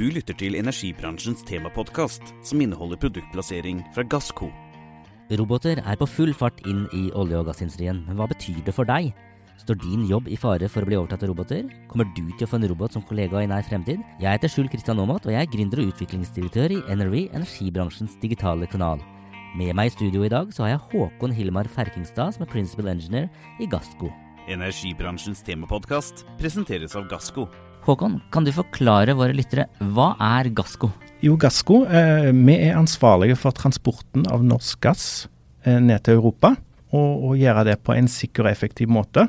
Du lytter til energibransjens temapodkast, som inneholder produktplassering fra Gassco. Roboter er på full fart inn i olje- og gassindustrien, men hva betyr det for deg? Står din jobb i fare for å bli overtatt av roboter? Kommer du til å få en robot som kollega i nær fremtid? Jeg heter Skjul Kristian Aamodt, og jeg er gründer og utviklingsdirektør i NRV, energibransjens digitale kanal. Med meg i studio i dag så har jeg Håkon Hilmar Ferkingstad, som er principal engineer i Gassco. Energibransjens temapodkast presenteres av Gassco. Håkon, kan du forklare våre lyttere hva er Gassco? Jo, Gassco, eh, vi er ansvarlige for transporten av norsk gass eh, ned til Europa, og, og gjøre det på en sikker og effektiv måte.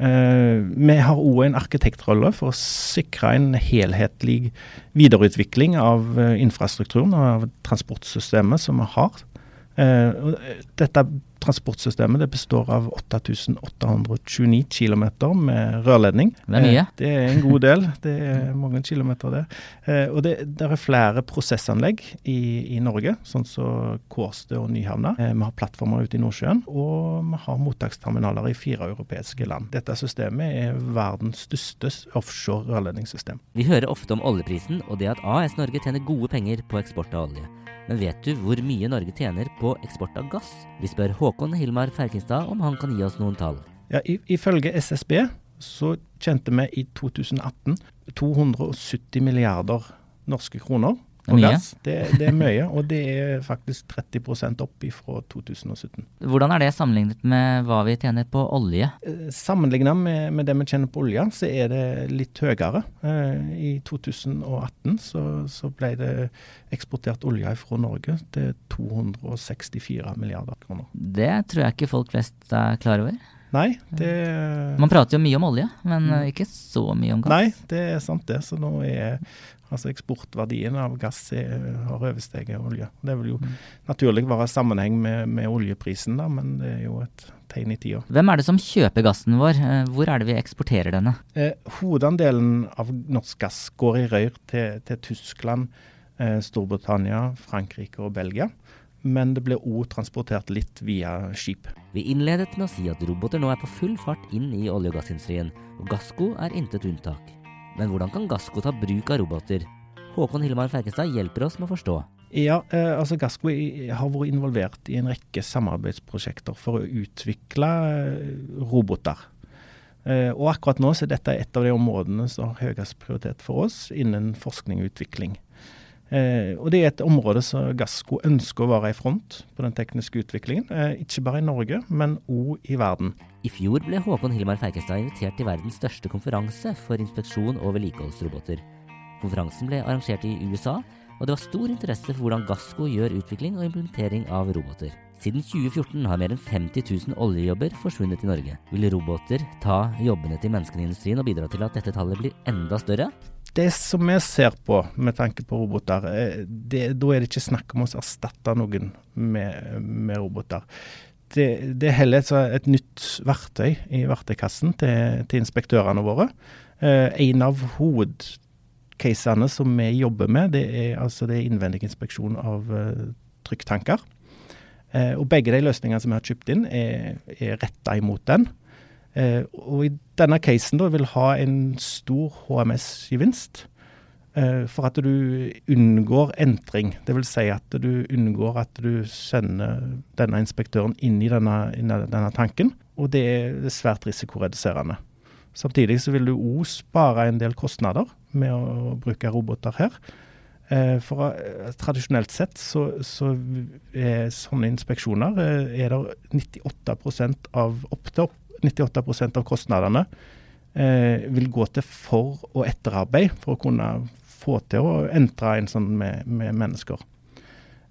Eh, vi har òg en arkitektrolle for å sikre en helhetlig videreutvikling av infrastrukturen og transportsystemet som vi har. Dette transportsystemet det består av 8829 km med rørledning. Det er mye. Eh, Det er en god del. Det er mange kilometer, det. Eh, Og det, det er flere prosessanlegg i, i Norge, sånn som Kårstø og Nyhavna. Eh, Vi har plattformer ute i Nordsjøen, og vi har mottaksterminaler i fire europeiske land. Dette systemet er verdens største offshore rørledningssystem. Vi hører ofte om oljeprisen og det at AS Norge tjener gode penger på eksport av olje. Men vet du hvor mye Norge tjener på eksport av gass? Vi spør Håkon Hilmar Ferkingstad om han kan gi oss noen tall. Ja, Ifølge SSB så tjente vi i 2018 270 milliarder norske kroner er på gass. Det, det er mye, og det er faktisk 30% opp fra 2017. Hvordan er det sammenlignet med hva vi tjener på olje? Eh, Sammenlignet med, med det vi tjener på olje, så er det litt høyere. Eh, I 2018 så, så ble det eksportert olje fra Norge til 264 milliarder kroner. Det tror jeg ikke folk flest er klar over. Nei, det Man prater jo mye om olje, men eh, ikke så mye om gass. Nei, det er sant det. Så nå er altså eksportverdien av gass er, har oversteget olje. Det vil jo naturlig være sammenheng med, med oljeprisen, da, men det er jo et tegn i tida. Hvem er det som kjøper gassen vår? Eh, Hvor er det vi eksporterer denne? Eh, hovedandelen av norsk gass går i rør til, til Tyskland, eh, Storbritannia, Frankrike og Belgia. Men det blir òg transportert litt via skip. Vi innledet med å si at roboter nå er på full fart inn i olje- og gassindustrien, og Gassco er intet unntak. Men hvordan kan Gassco ta bruk av roboter? Håkon Hillemar Ferkestad hjelper oss med å forstå. Ja, eh, altså Gassco har vært involvert i en rekke samarbeidsprosjekter for å utvikle eh, roboter. Eh, og akkurat nå så er dette et av de områdene som har høyest prioritet for oss innen forskning og utvikling. Eh, og det er et område som Gassco ønsker å være i front på den tekniske utviklingen. Eh, ikke bare i Norge, men òg i verden. I fjor ble Håkon Hilmar Ferkestad invitert til verdens største konferanse for inspeksjon og vedlikeholdsroboter. Konferansen ble arrangert i USA, og det var stor interesse for hvordan Gassco gjør utvikling og implementering av roboter. Siden 2014 har mer enn 50 000 oljejobber forsvunnet i Norge. Vil roboter ta jobbene til menneskene i industrien og bidra til at dette tallet blir enda større? Det som vi ser på med tanke på roboter, eh, det, da er det ikke snakk om å erstatte noen med, med roboter. Det, det er heller et, nytt verktøy i verktøykassen til, til inspektørene våre. Eh, en av hovedcasene som vi jobber med, det er, altså det er innvendig inspeksjon av eh, trykktanker. Eh, og begge de løsningene som vi har kjøpt inn, er, er retta imot den. Eh, og i denne casen da vil ha en stor HMS-gevinst. eh, for at du unngår entring. Dvs. Si at du unngår at du sender denne inspektøren inn i denne, inn i denne tanken. Og det er svært risikoreduserende. Samtidig så vil du òg spare en del kostnader med å bruke roboter her. Eh, For tradisjonelt sett så, så er sånne inspeksjoner er det 98% av opp 98% av kostnadene eh, vil gå til for- og etterarbeid for å kunne få til å entre en sånn med, med mennesker.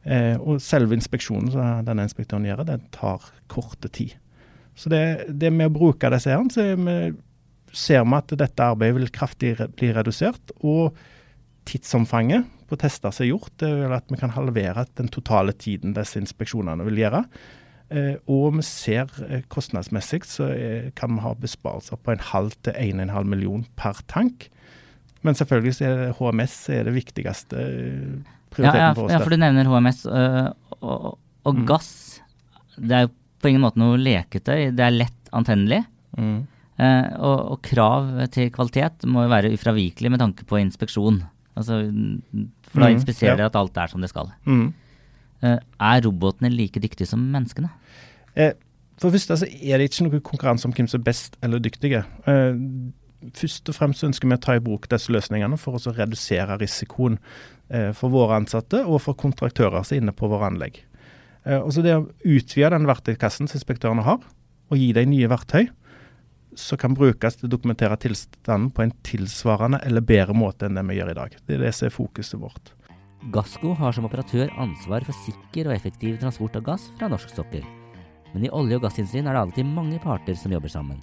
Eh, og selve inspeksjonen som denne inspektøren gjør, den tar korte tid. Så det, det med å bruke disse her, så vi, ser vi at dette arbeidet vil kraftig bli redusert. Og tidsomfanget på tester som er gjort, det er at vi kan halvere den totale tiden disse inspeksjonene vil gjøre. Eh, og vi ser eh, kostnadsmessig så er, kan vi ha besparelser på en halv til 1,5 million per tank. Men selvfølgelig så er det HMS er det viktigste eh, prioriteten ja, ja, for oss. ja, for du nevner HMS. og, og Mm. gass, det er jo på ingen måte noe leketøy. Det er lett antennelig. Mm. Eh, og, og krav til kvalitet må jo være ufravikelig med tanke på inspeksjon. Altså, mm, for da Mm, ja. det at alt er som det skal. Mm. Eh, er robotene like dyktige som menneskene? Eh, for det første så er det ikke noe konkurranse om hvem som er best eller dyktige. Eh, først og fremst ønsker vi å ta i bruk disse løsningene for å redusere risikoen for våre ansatte og for kontraktører som er inne på våre anlegg. Og det å utvide den verktøykassen som inspektørene har, og gi dem nye verktøy som kan brukes til å dokumentere tilstanden på en tilsvarende eller bedre måte enn det vi gjør i dag. Det er det som er fokuset vårt. Gassco har som operatør ansvar for sikker og effektiv transport av gass fra norsk sokkel. Men i olje- og gassindustrien er det alltid mange parter som jobber sammen.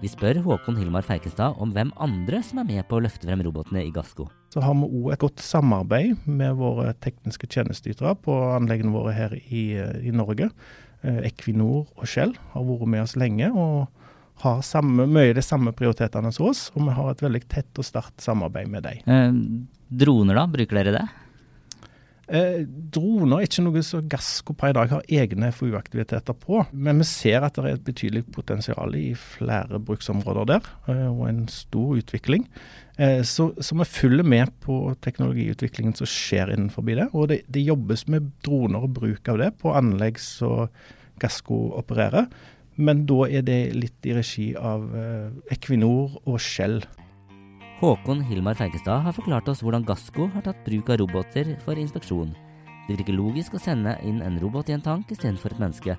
Vi spør Håkon Hilmar Feikestad om hvem andre som er med på å løfte frem robotene i Gassco. Så har vi òg et godt samarbeid med våre tekniske tjenesteytere på anleggene våre her i, i Norge. Eh, Equinor og Shell har vært med oss lenge og har samme, mye de samme prioritetene som oss. Og vi har et veldig tett og sterkt samarbeid med dem. Eh, droner, da? Bruker dere det? Eh, droner er ikke noe som Gassco i dag har egne FoU-aktiviteter på. Men vi ser at det er et betydelig potensial i flere bruksområder der, eh, og en stor utvikling. Eh, så, så vi følger med på teknologiutviklingen som skjer innenfor det. Og det, det jobbes med droner og bruk av det på anlegg som Gassco opererer. Men da er det litt i regi av eh, Equinor og Shell. Håkon Hilmar Fergestad har forklart oss hvordan Gassco har tatt bruk av roboter for inspeksjon. Det virker logisk å sende inn en robot i en tank istedenfor et menneske.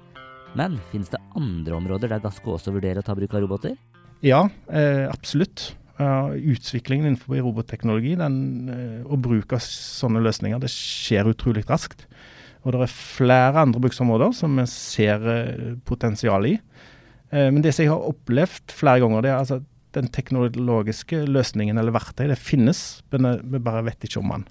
Men finnes det andre områder der Gassco også vurderer å ta bruk av roboter? Ja, eh, absolutt. Uh, utviklingen innenfor robotteknologi den, eh, og bruk av sånne løsninger det skjer utrolig raskt. Og det er flere andre bruksområder som vi ser eh, potensial i. Men det som jeg har opplevd flere ganger, det er altså den teknologiske løsningen eller verktøy, det finnes, men eh, vi bare vet ikke om den.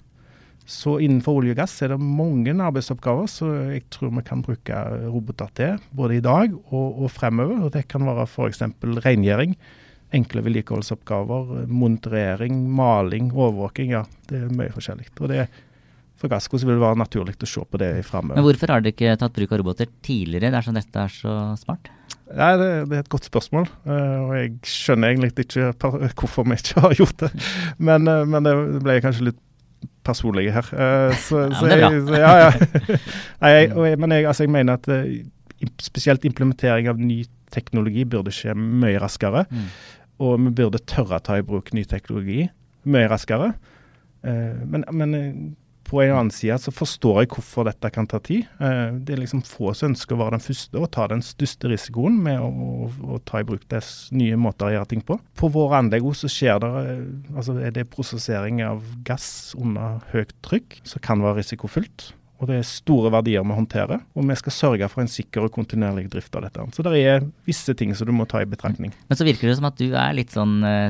Så innenfor olje og gass er det mange arbeidsoppgaver som jeg tror vi kan bruke roboter til, både i dag og, og fremover. Og det kan være f.eks. rengjøring, enkle vedlikeholdsoppgaver, monitorering, maling, overvåking. Ja, det er mye forskjellig. Og det, for Gassco vil det være naturlig å se på det Men hvorfor har dere ikke tatt bruk av roboter tidligere dersom dette er så smart? Nei, det, det er et godt spørsmål, eh, og jeg skjønner egentlig ikke par- hvorfor vi ikke har gjort det. Men, eh, men det ble kanskje litt personlig her. eh, Så, Ja, men det er jeg, ja, ja. Nei, jeg, men jeg, altså, jeg mener at eh, spesielt implementering av ny teknologi burde skje mye raskere. Mm. Og vi burde tørre å ta i bruk ny teknologi mye raskere. Eh, men, men eh, på en annen side så forstår jeg hvorfor dette kan ta tid. Eh, det er liksom få som ønsker å være den første og ta den største risikoen med å, å, å ta i bruk dess nye måter å gjøre ting på. På våre anlegg så skjer det eh, altså er det prosessering av gass under høyt trykk, som kan være risikofylt. Og det er store verdier vi håndterer, og vi skal sørge for en sikker og kontinuerlig drift av dette. Så det er visse ting som du må ta i betraktning. Men så virker det som at du er litt sånn eh,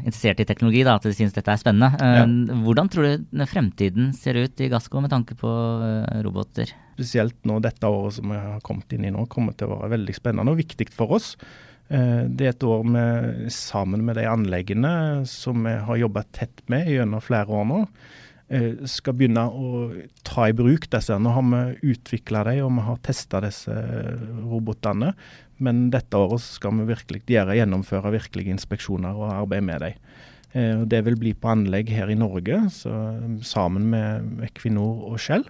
interessert i teknologi, da, at du syns dette er spennende. Eh, Hvordan tror du fremtiden ser ut i Gassco med tanke på uh, roboter? spesielt nå dette året som vi har kommet inn i nå, kommer til å være veldig spennende og viktig for oss. Det er et år med, sammen med de anleggene som vi har jobba tett med gjennom flere år nå, skal begynne å ta i bruk disse. Nå har vi utvikla dem og vi har testa disse robotene. Men dette året skal vi virkelig gjøre, gjennomføre virkelige inspeksjoner og arbeide med dem. Eh, Det vil bli på anlegg her i Norge, så, sammen med Equinor og Shell.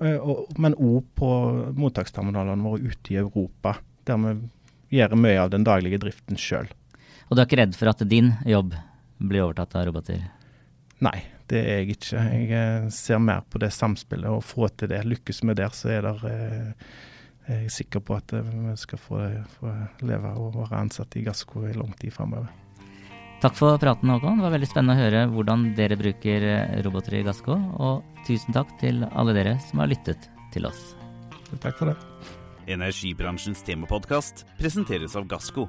Eh, men òg på mottaksterminalene våre ute i Europa, der vi gjør mye av den daglige driften sjøl. Og du er ikke redd for at din jobb blir overtatt av roboter? Nei, det er jeg ikke. Jeg eh, ser mer på det samspillet og få til det. Lykkes vi der, så er det eh, jeg er sikker på at eh, vi skal få, få leve og være ansatt i Gassco i lang tid framover. Takk for praten, Håkon. Det var veldig spennende å høre hvordan dere bruker roboter i Gassco. Og tusen takk til alle dere som har lyttet til oss. Takk for det. Energibransjens temapodkast presenteres av Gassco.